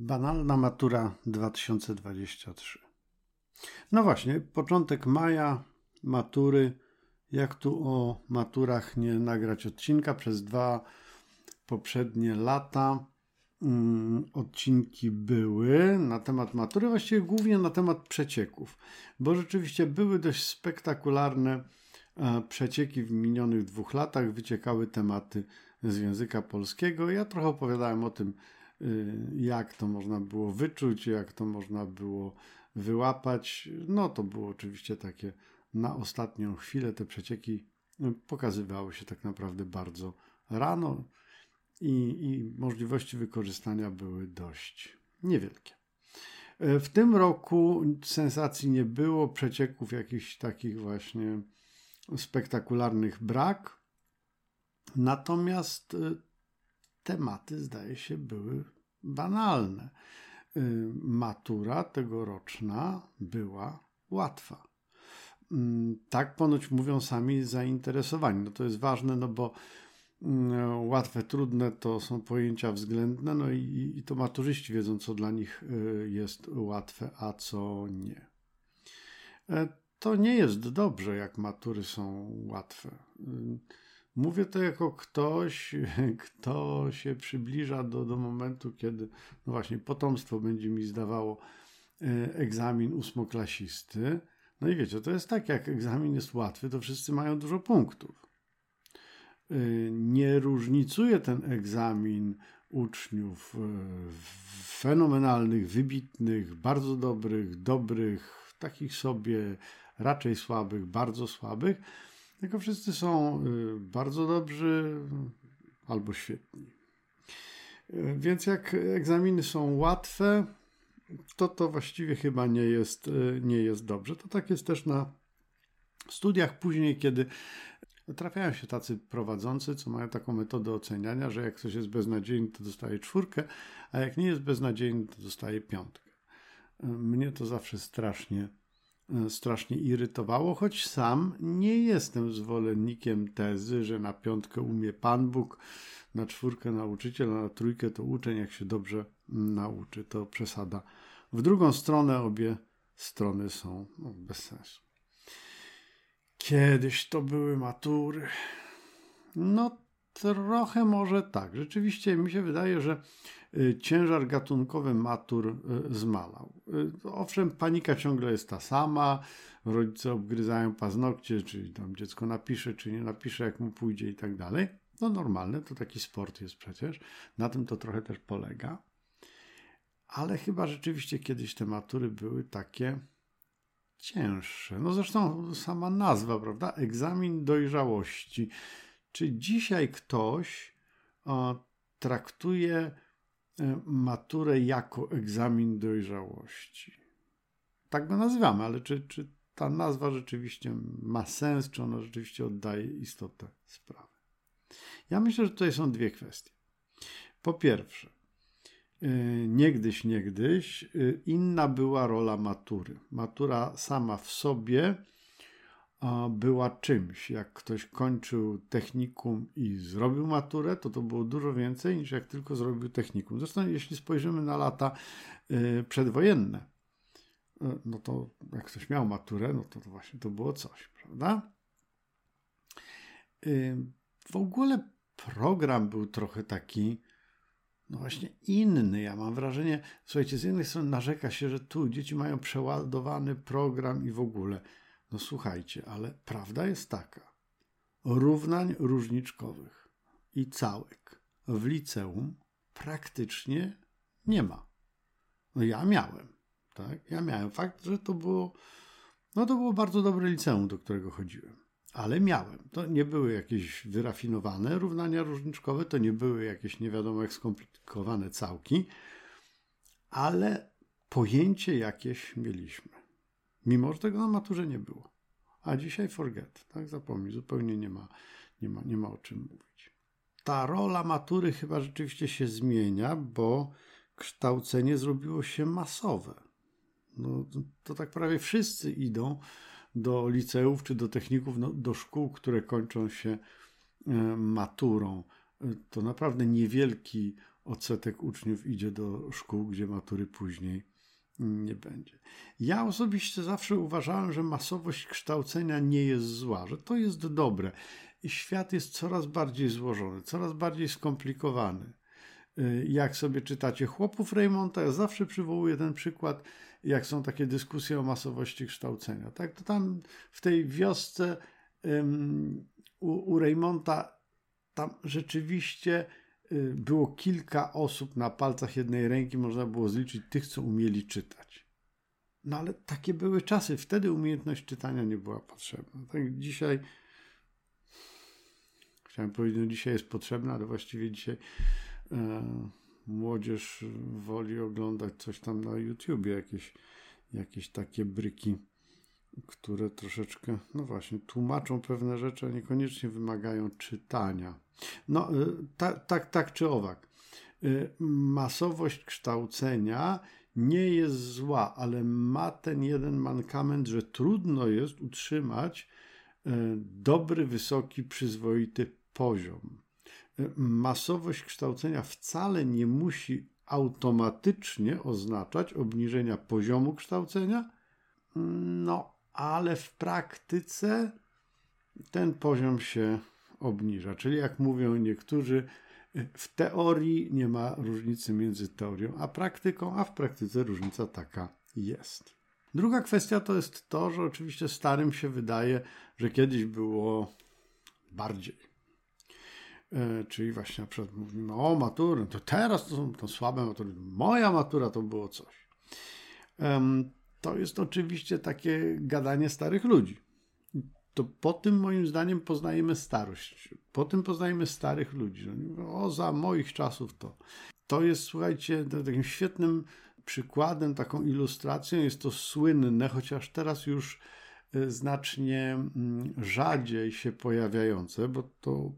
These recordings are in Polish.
Banalna matura 2023. No właśnie, początek maja, matury. Jak tu o maturach nie nagrać odcinka? Przez dwa poprzednie lata um, odcinki były na temat matury, właściwie głównie na temat przecieków, bo rzeczywiście były dość spektakularne e, przecieki w minionych dwóch latach. Wyciekały tematy z języka polskiego. Ja trochę opowiadałem o tym, jak to można było wyczuć, jak to można było wyłapać. No to było oczywiście takie na ostatnią chwilę. Te przecieki y, pokazywały się tak naprawdę bardzo rano i, i możliwości wykorzystania były dość niewielkie. Y, w tym roku sensacji nie było, przecieków jakichś takich właśnie spektakularnych brak. Natomiast tematy, zdaje się, były banalne. Y, matura tegoroczna była łatwa. Mm, tak ponoć mówią sami zainteresowani. No to jest ważne, no bo mm, łatwe, trudne to są pojęcia względne, no i, i to maturzyści wiedzą, co dla nich y, jest łatwe, a co nie. E, to nie jest dobrze, jak matury są łatwe. Mówię to jako ktoś, kto się przybliża do, do momentu, kiedy no właśnie potomstwo będzie mi zdawało e, egzamin ósmoklasisty. No i wiecie, to jest tak, jak egzamin jest łatwy, to wszyscy mają dużo punktów. E, nie różnicuje ten egzamin uczniów e, fenomenalnych, wybitnych, bardzo dobrych, dobrych, takich sobie raczej słabych, bardzo słabych tylko wszyscy są y, bardzo dobrzy albo świetni. Y, więc jak egzaminy są łatwe, to to właściwie chyba nie jest, y, nie jest dobrze. To tak jest też na studiach później, kiedy trafiają się tacy prowadzący, co mają taką metodę oceniania, że jak ktoś jest beznadziejny, to dostaje czwórkę, a jak nie jest beznadziejny, to dostaje piątkę. Mnie to zawsze strasznie strasznie irytowało, choć sam nie jestem zwolennikiem tezy, że na piątkę umie Pan Bóg, na czwórkę nauczyciel, a na trójkę to uczeń, jak się dobrze nauczy. To przesada. W drugą stronę obie strony są no, bez sensu. Kiedyś to były matury. No trochę może tak. Rzeczywiście mi się wydaje, że ciężar gatunkowy matur y, zmalał. Y, owszem, panika ciągle jest ta sama, rodzice obgryzają paznokcie, czy tam dziecko napisze, czy nie napisze, jak mu pójdzie i tak dalej. No normalne, to taki sport jest przecież. Na tym to trochę też polega. Ale chyba rzeczywiście kiedyś te matury były takie cięższe. No zresztą sama nazwa, prawda? Egzamin dojrzałości. Czy dzisiaj ktoś o, traktuje maturę jako egzamin dojrzałości. Tak go nazywamy, ale czy, czy ta nazwa rzeczywiście ma sens, czy ona rzeczywiście oddaje istotę sprawy? Ja myślę, że tutaj są dwie kwestie. Po pierwsze, e, niegdyś, niegdyś e, inna była rola matury. Matura sama w sobie była czymś. Jak ktoś kończył technikum i zrobił maturę, to to było dużo więcej niż jak tylko zrobił technikum. Zresztą jeśli spojrzymy na lata y, przedwojenne, y, no to jak ktoś miał maturę, no to, to właśnie to było coś, prawda? Y, w ogóle program był trochę taki, no właśnie inny. Ja mam wrażenie, słuchajcie, z jednej strony narzeka się, że tu dzieci mają przeładowany program i w ogóle. No słuchajcie, ale prawda jest taka. Równań różniczkowych i całek w liceum praktycznie nie ma. No ja miałem, tak? Ja miałem fakt, że to było, no to było bardzo dobre liceum, do którego chodziłem. Ale miałem. To nie były jakieś wyrafinowane równania różniczkowe, to nie były jakieś nie wiadomo jak skomplikowane całki, ale pojęcie jakieś mieliśmy. Mimo, że tego na maturze nie było. A dzisiaj forget, tak? Zapomnij, zupełnie nie ma, nie ma, nie ma o czym mówić. Ta rola matury chyba rzeczywiście się zmienia, bo kształcenie zrobiło się masowe. No, to tak prawie wszyscy idą do liceów czy do techników, no, do szkół, które kończą się e, maturą. To naprawdę niewielki odsetek uczniów idzie do szkół, gdzie matury później nie będzie. Ja osobiście zawsze uważałem, że masowość kształcenia nie jest zła, że to jest dobre. Świat jest coraz bardziej złożony, coraz bardziej skomplikowany. Y, jak sobie czytacie chłopów Raymonta, ja zawsze przywołuję ten przykład, jak są takie dyskusje o masowości kształcenia. Tak, to tam w tej wiosce um, u, u Raymonta tam rzeczywiście było kilka osób na palcach jednej ręki, można było zliczyć tych, co umieli czytać. No ale takie były czasy. Wtedy umiejętność czytania nie była potrzebna. Tak dzisiaj chciałem powiedzieć, no dzisiaj jest potrzebna, ale właściwie dzisiaj e, młodzież woli oglądać coś tam na YouTubie, jakieś, jakieś takie bryki, które troszeczkę, no właśnie, tłumaczą pewne rzeczy, a niekoniecznie wymagają czytania. No, tak, tak, tak czy owak. E, masowość kształcenia nie jest zła, ale ma ten jeden mankament, że trudno jest utrzymać e, dobry, wysoki, przyzwoity poziom. Masowość kształcenia wcale nie musi automatycznie oznaczać obniżenia poziomu kształcenia, no ale w praktyce ten poziom się obniża. Czyli jak mówią niektórzy, w teorii nie ma różnicy między teorią a praktyką, a w praktyce różnica taka jest. Druga kwestia to jest to, że oczywiście starym się wydaje, że kiedyś było bardziej. E, czyli właśnie na przykład mówimy o maturę, to teraz to są to słabe matury. Moja matura to było coś. To jest oczywiście takie gadanie starych ludzi. To po tym moim zdaniem poznajemy starość. Po tym poznajemy starych ludzi. O, za moich czasów to. To jest, słuchajcie, takim świetnym przykładem, taką ilustracją. Jest to słynne, chociaż teraz już e, znacznie mm, rzadziej się pojawiające, bo to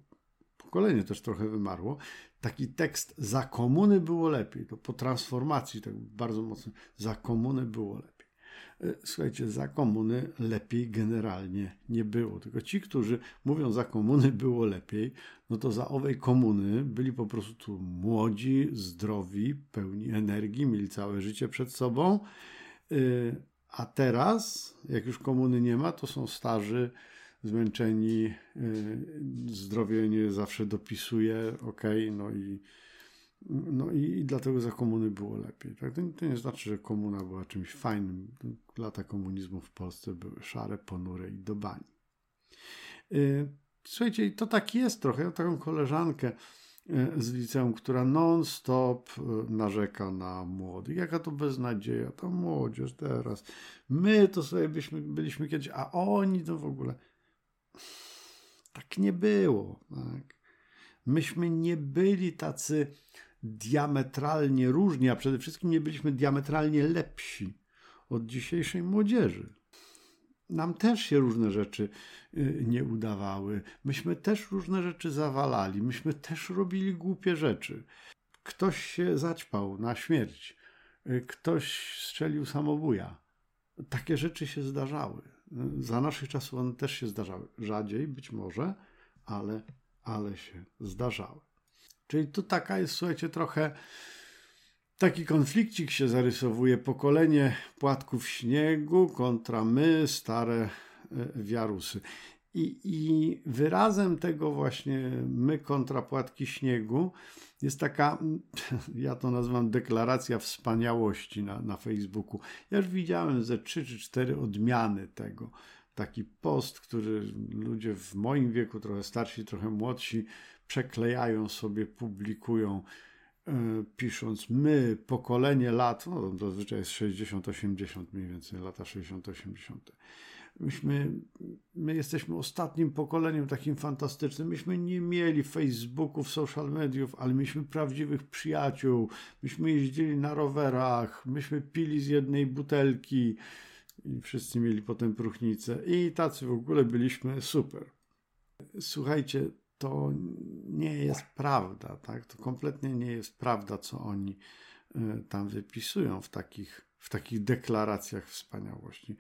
pokolenie też trochę wymarło. Taki tekst za komuny było lepiej, to po transformacji tak bardzo mocno, za komuny było lepiej. Słuchajcie, za komuny lepiej generalnie nie było. Tylko ci, którzy mówią za komuny było lepiej, no to za owej komuny byli po prostu młodzi, zdrowi, pełni energii, mieli całe życie przed sobą. E, a teraz, jak już komuny nie ma, to są starzy, zmęczeni, y, zdrowie nie zawsze dopisuje, ok, no i, no i, i dlatego za komuny było lepiej. Tak? To, to, nie znaczy, że komuna była czymś fajnym. Lata komunizmu w Polsce były szare, ponure i do bani. Y, słuchajcie, to tak jest trochę. Ja taką koleżankę y, z liceum, która non-stop narzeka na młodych. Jaka to beznadzieja, to młodzież teraz. My to sobie byśmy, byliśmy kiedyś, a oni to w ogóle. Tak nie było. Tak? Myśmy nie byli tacy diametralnie różni, a przede wszystkim nie byliśmy diametralnie lepsi od dzisiejszej młodzieży. Nam też się różne rzeczy y, nie udawały. Myśmy też różne rzeczy zawalali. Myśmy też robili głupie rzeczy. Ktoś się zaćpał na śmierć. Y, ktoś strzelił samobuja. Takie rzeczy się zdarzały. Za naszych czasów one też się zdarzały. Rzadziej być może, ale, ale się zdarzały. Czyli tu taka jest, słuchajcie, trochę taki konflikcik się zarysowuje. Pokolenie płatków śniegu kontra my, stare e, wiarusy. I, I wyrazem tego właśnie my kontra płatki śniegu jest taka, ja to nazywam deklaracja wspaniałości na, na Facebooku. Ja już widziałem ze trzy czy cztery odmiany tego. Taki post, który ludzie w moim wieku, trochę starsi, trochę młodsi, przeklejają sobie, publikują, yy, pisząc my, pokolenie lat, no zazwyczaj jest 60-80 mniej więcej, lata 60-80 myśmy, my jesteśmy ostatnim pokoleniem takim fantastycznym. Myśmy nie mieli Facebooków, social mediów, ale myśmy prawdziwych przyjaciół. Myśmy jeździli na rowerach, myśmy pili z jednej butelki i wszyscy mieli potem próchnicę i tacy w ogóle byliśmy super. Słuchajcie, to nie jest prawda, tak? To kompletnie nie jest prawda, co oni e, tam wypisują w takich, w takich deklaracjach wspaniałości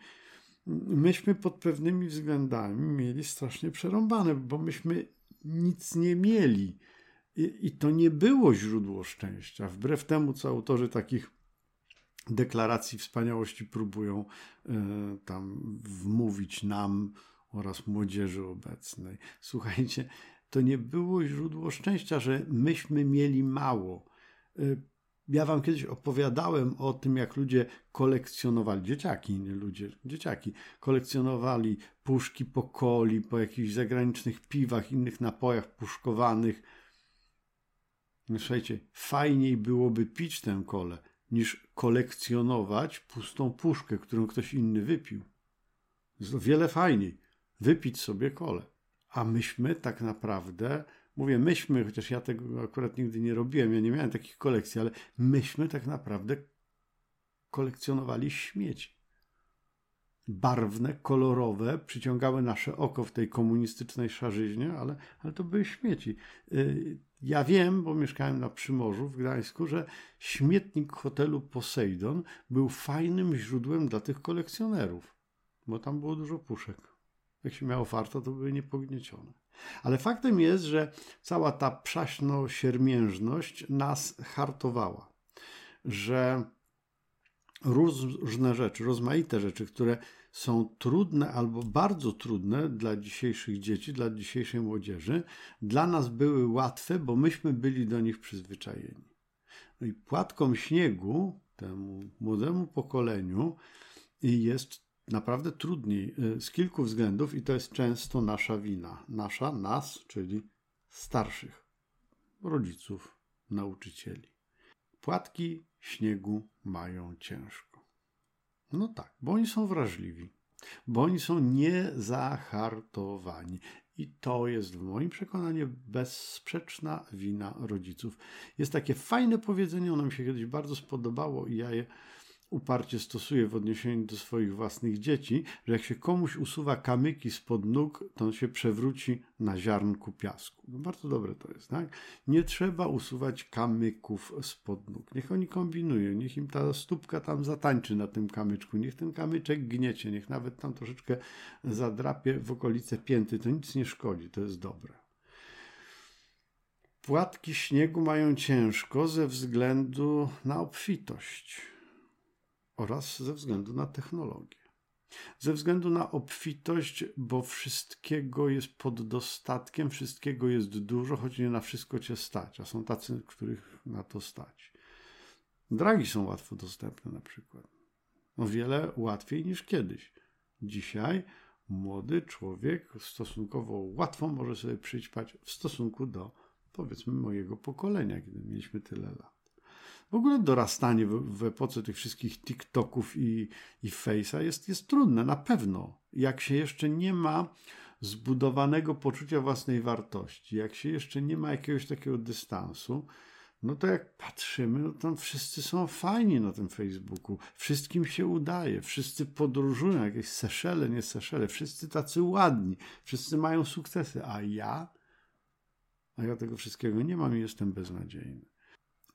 myśmy pod pewnymi względami mieli strasznie przerąbane, bo myśmy nic nie mieli. I, I, to nie było źródło szczęścia, wbrew temu, co autorzy takich deklaracji wspaniałości próbują y, tam wmówić nam oraz młodzieży obecnej. Słuchajcie, to nie było źródło szczęścia, że myśmy mieli mało. Y, ja wam kiedyś opowiadałem o tym, jak ludzie kolekcjonowali, dzieciaki, nie ludzie, dzieciaki, kolekcjonowali puszki po coli, po jakichś zagranicznych piwach, innych napojach puszkowanych. No, słuchajcie, fajniej byłoby pić tę kolę, niż kolekcjonować pustą puszkę, którą ktoś inny wypił. Jest o wiele fajniej wypić sobie kolę. A myśmy tak naprawdę Mówię myśmy, chociaż ja tego akurat nigdy nie robiłem, ja nie miałem takich kolekcji, ale myśmy tak naprawdę kolekcjonowali śmieci. Barwne, kolorowe, przyciągały nasze oko w tej komunistycznej szarzyźnie, ale, ale to były śmieci. Y, ja wiem, bo mieszkałem na Przymorzu w Gdańsku, że śmietnik hotelu Poseidon był fajnym źródłem dla tych kolekcjonerów, bo tam było dużo puszek. Jak się miało farta, to były niepogniecione. Ale faktem jest, że cała ta przaśno-siermiężność nas hartowała, że różne rzeczy, rozmaite rzeczy, które są trudne albo bardzo trudne dla dzisiejszych dzieci, dla dzisiejszej młodzieży, dla nas były łatwe, bo myśmy byli do nich przyzwyczajeni. No i płatką śniegu temu młodemu pokoleniu jest naprawdę trudniej y, z kilku względów i to jest często nasza wina. Nasza, nas, czyli starszych, rodziców, nauczycieli. Płatki śniegu mają ciężko. No tak, bo oni są wrażliwi, bo oni są niezahartowani. I to jest w moim przekonaniu bezsprzeczna wina rodziców. Jest takie fajne powiedzenie, ono mi się kiedyś bardzo spodobało i ja je uparcie stosuje w odniesieniu do swoich własnych dzieci, że jak się komuś usuwa kamyki spod nóg, to on się przewróci na ziarnku piasku. No bardzo dobre to jest, tak? Nie trzeba usuwać kamyków spod nóg. Niech oni kombinują, niech im ta stópka tam zatańczy na tym kamyczku, niech ten kamyczek gniecie, niech nawet tam troszeczkę zadrapie w okolice pięty, to nic nie szkodzi, to jest dobre. Płatki śniegu mają ciężko ze względu na obfitość oraz ze względu na technologię. Ze względu na obfitość, bo wszystkiego jest pod dostatkiem, wszystkiego jest dużo, choć nie na wszystko cię stać, a są tacy, których na to stać. Dragi są łatwo dostępne na przykład. O wiele łatwiej niż kiedyś. Dzisiaj młody człowiek stosunkowo łatwo może sobie przyćpać w stosunku do, powiedzmy, mojego pokolenia, kiedy mieliśmy tyle lat w ogóle dorastanie w, w epoce tych wszystkich TikToków i, i Face'a jest, jest trudne, na pewno. Jak się jeszcze nie ma zbudowanego poczucia własnej wartości, jak się jeszcze nie ma jakiegoś takiego dystansu, no to jak patrzymy, no to wszyscy są fajni na tym Facebooku, wszystkim się udaje, wszyscy podróżują, jakieś Seszele, nie Seszele, wszyscy tacy ładni, wszyscy mają sukcesy, a ja, a ja tego wszystkiego nie mam i jestem beznadziejny.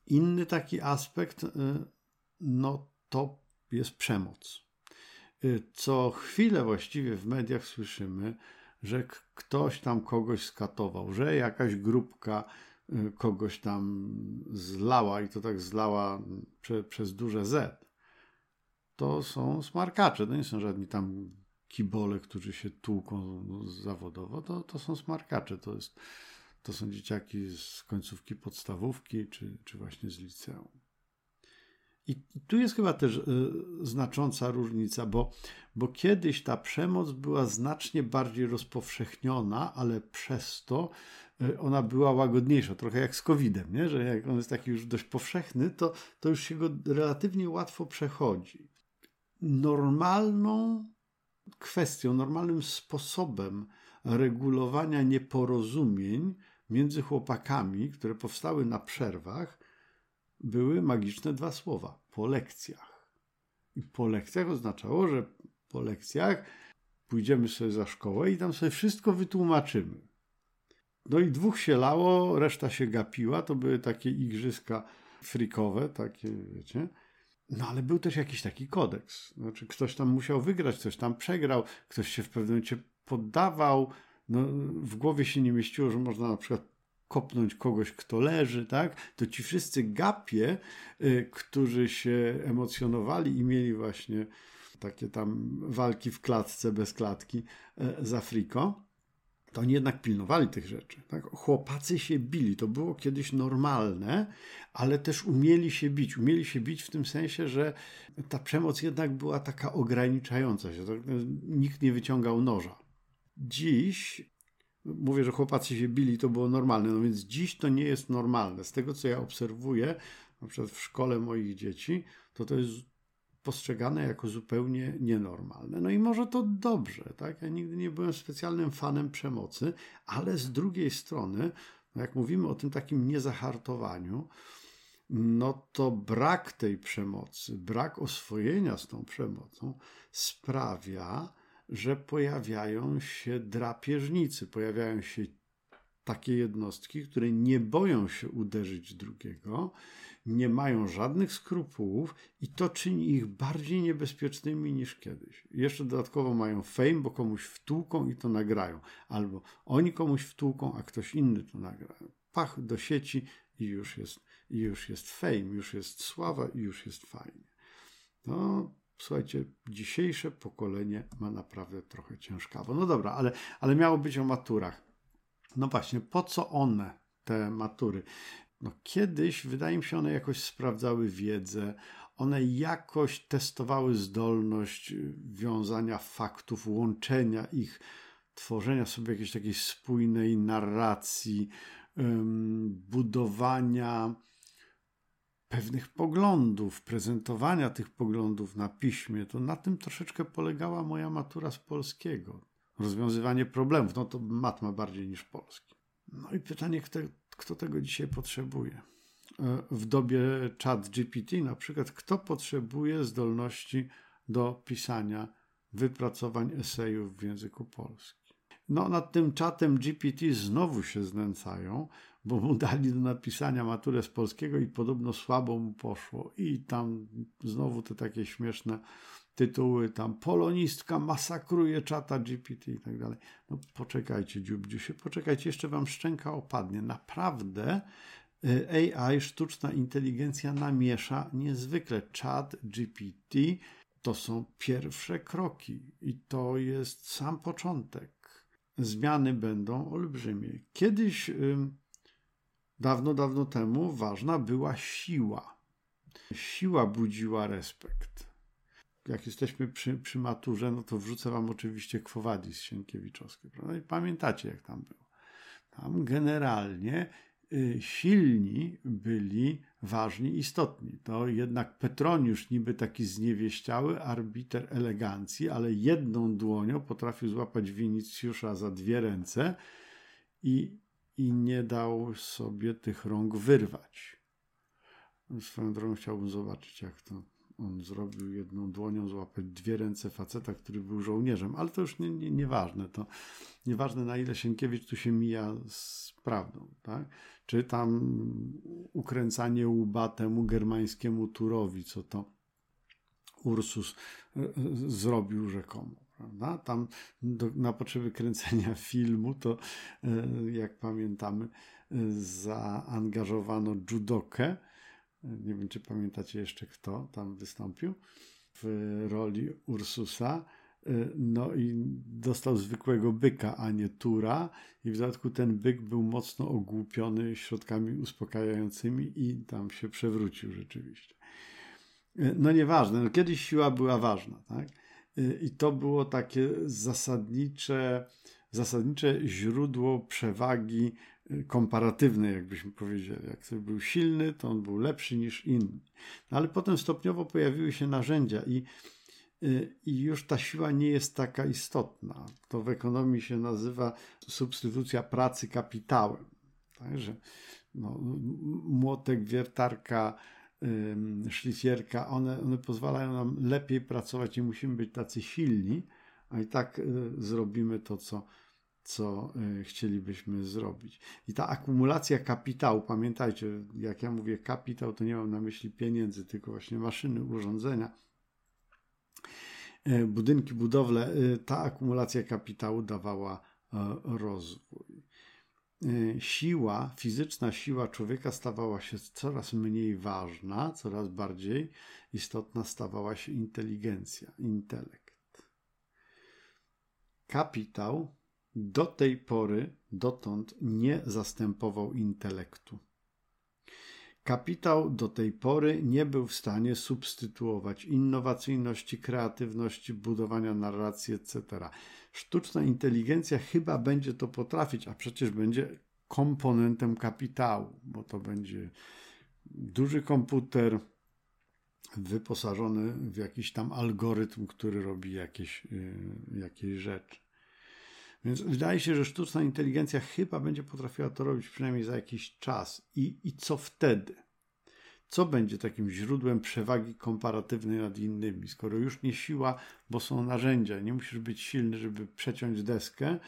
Inny taki aspekt, y, no to jest przemoc. Y, co chwilę właściwie w mediach słyszymy, że ktoś tam kogoś skatował, że jakaś grupka y, kogoś tam zlała i to tak zlała prze, przez duże Z. To są smarkacze, to nie są żadni tam kibole, którzy się tłuką zawodowo, to, to są smarkacze, to jest to są dzieciaki z końcówki podstawówki, czy, czy właśnie z liceum. I tu jest chyba też y, znacząca różnica, bo, bo kiedyś ta przemoc była znacznie bardziej rozpowszechniona, ale przez to y, ona była łagodniejsza, trochę jak z COVID-em, nie? że jak on jest taki już dość powszechny, to, to już się go relatywnie łatwo przechodzi. Normalną kwestią, normalnym sposobem regulowania nieporozumień między chłopakami, które powstały na przerwach, były magiczne dwa słowa po lekcjach. I po lekcjach oznaczało, że po lekcjach pójdziemy sobie za szkołę i tam sobie wszystko wytłumaczymy. No i dwóch się lało, reszta się gapiła. To były takie igrzyska frikowe, takie, wiecie. No ale był też jakiś taki kodeks. Znaczy, ktoś tam musiał wygrać, ktoś tam przegrał, ktoś się w pewnym momencie poddawał, no, w głowie się nie mieściło, że można na przykład kopnąć kogoś, kto leży, tak? To ci wszyscy gapie, y, którzy się emocjonowali i mieli właśnie takie tam walki w klatce, bez klatki y, z Afriką, to oni jednak pilnowali tych rzeczy. Tak? Chłopacy się bili, to było kiedyś normalne, ale też umieli się bić. Umieli się bić w tym sensie, że ta przemoc jednak była taka ograniczająca się. Nikt nie wyciągał noża. Dziś mówię, że chłopacy się bili, to było normalne, no więc dziś to nie jest normalne. Z tego, co ja obserwuję, na przykład w szkole moich dzieci, to to jest postrzegane jako zupełnie nienormalne. No i może to dobrze, tak? Ja nigdy nie byłem specjalnym fanem przemocy, ale z drugiej strony, no jak mówimy o tym takim niezahartowaniu, no to brak tej przemocy, brak oswojenia z tą przemocą sprawia, że pojawiają się drapieżnicy, pojawiają się takie jednostki, które nie boją się uderzyć drugiego, nie mają żadnych skrupułów i to czyni ich bardziej niebezpiecznymi niż kiedyś. Jeszcze dodatkowo mają fame, bo komuś wtłuką i to nagrają. Albo oni komuś wtłuką, a ktoś inny to nagra. Pach do sieci i już jest, już jest fame, już jest sława i już jest fajnie. No, słuchajcie, dzisiejsze pokolenie ma naprawdę trochę ciężkawo. No dobra, ale, ale miało być o maturach. No właśnie, po co one, te matury? No kiedyś, wydaje mi się, one jakoś sprawdzały wiedzę, one jakoś testowały zdolność wiązania faktów, łączenia ich, tworzenia sobie jakiejś takiej spójnej narracji, budowania pewnych poglądów, prezentowania tych poglądów na piśmie. To na tym troszeczkę polegała moja matura z polskiego. Rozwiązywanie problemów, no to matma bardziej niż polski. No i pytanie, kto, kto tego dzisiaj potrzebuje? E, w dobie chat GPT na przykład, kto potrzebuje zdolności do pisania wypracowań esejów w języku polskim? No, nad tym czatem GPT znowu się znęcają, bo mu dali do napisania maturę z polskiego i podobno słabo mu poszło. I tam znowu te takie śmieszne tytuły, tam polonistka masakruje czata GPT i tak dalej. No poczekajcie, dziubdziusie, poczekajcie, jeszcze wam szczęka opadnie. Naprawdę y, AI, sztuczna inteligencja namiesza niezwykle. Chat GPT to są pierwsze kroki i to jest sam początek. Zmiany będą olbrzymie. Kiedyś, dawno, dawno temu, ważna była siła. Siła budziła respekt jak jesteśmy przy, przy maturze, no to wrzucę wam oczywiście Kwowadis Sienkiewiczowskie, prawda? I pamiętacie, jak tam było. Tam generalnie y, silni byli ważni, istotni. To jednak Petroniusz, niby taki zniewieściały arbiter elegancji, ale jedną dłonią potrafił złapać Winicjusza za dwie ręce i, i nie dał sobie tych rąk wyrwać. Swoją drogą chciałbym zobaczyć, jak to on zrobił jedną dłonią złapać dwie ręce faceta, który był żołnierzem, ale to już nie, nie, nieważne. Nieważne na ile Sienkiewicz tu się mija z prawdą, tak? Czy tam ukręcanie łba temu germańskiemu turowi, co to Ursus e, e, zrobił rzekomo. Prawda? Tam do, na potrzeby kręcenia filmu to, e, jak pamiętamy, zaangażowano judokę, nie wiem, czy pamiętacie jeszcze kto tam wystąpił w roli Ursusa. No i dostał zwykłego byka, a nie tura. I w dodatku ten byk był mocno ogłupiony środkami uspokajającymi i tam się przewrócił rzeczywiście. No nieważne, no kiedyś siła była ważna, tak? I to było takie zasadnicze, zasadnicze źródło przewagi komparatywny, jakbyśmy powiedzieli. Jak ktoś był silny, to on był lepszy niż inni. No ale potem stopniowo pojawiły się narzędzia i, y, i już ta siła nie jest taka istotna. To w ekonomii się nazywa substytucja pracy kapitałem. Także no, młotek, wiertarka, szlifierka, one, one pozwalają nam lepiej pracować, nie musimy być tacy silni, a i tak y, zrobimy to, co, co y, chcielibyśmy zrobić. I ta akumulacja kapitału, pamiętajcie, jak ja mówię kapitał, to nie mam na myśli pieniędzy, tylko właśnie maszyny, urządzenia, y, budynki, budowle, ta akumulacja kapitału dawała rozwój. Y, siła, fizyczna siła człowieka stawała się coraz mniej ważna, coraz bardziej istotna stawała się inteligencja, intelekt. Kapitał do tej pory, dotąd nie zastępował intelektu. Kapitał do tej pory nie był w stanie substytuować innowacyjności, kreatywności, budowania narracji, etc. Sztuczna inteligencja chyba będzie to potrafić, a przecież będzie komponentem kapitału, bo to będzie duży komputer wyposażony w jakiś tam algorytm, który robi jakieś, yy, jakieś rzeczy. Więc wydaje się, że sztuczna inteligencja chyba będzie potrafiła to robić przynajmniej za jakiś czas. I, i co wtedy? Co będzie takim źródłem przewagi komparatywnej nad innymi? Skoro już nie siła, bo są narzędzia, nie musisz być silny, żeby przeciąć deskę,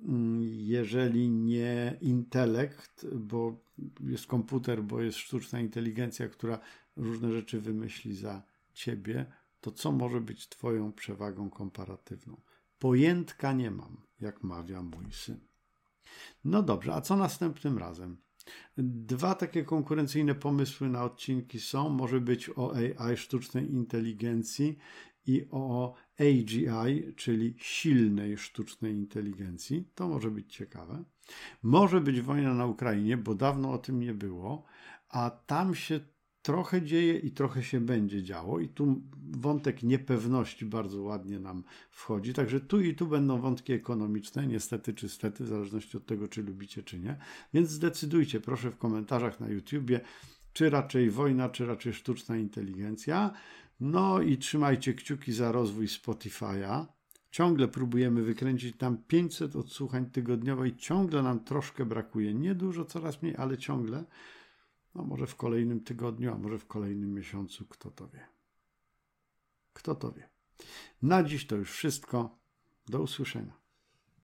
mm, jeżeli nie intelekt, bo jest komputer, bo jest sztuczna inteligencja, która różne rzeczy wymyśli za ciebie, to co może być Twoją przewagą komparatywną? Pojętka nie mam, jak mawia mój syn. No dobrze, a co następnym razem? Dwa takie konkurencyjne pomysły na odcinki są. Może być o AI, sztucznej inteligencji i o AGI, czyli silnej sztucznej inteligencji. To może być ciekawe. Może być wojna na Ukrainie, bo dawno o tym nie było, a tam się trochę dzieje i trochę się będzie działo. I tu wątek niepewności bardzo ładnie nam wchodzi. Także tu i tu będą wątki ekonomiczne, niestety czy stety, w zależności od tego, czy lubicie, czy nie. Więc zdecydujcie, proszę w komentarzach na YouTubie, czy raczej wojna, czy raczej sztuczna inteligencja. No i trzymajcie kciuki za rozwój Spotify'a. Ciągle próbujemy wykręcić tam 500 odsłuchań tygodniowo i ciągle nam troszkę brakuje. Niedużo, coraz mniej, ale ciągle. No może w kolejnym tygodniu, a może w kolejnym miesiącu, kto to wie. Kto to wie. Na dziś to już wszystko. Do usłyszenia.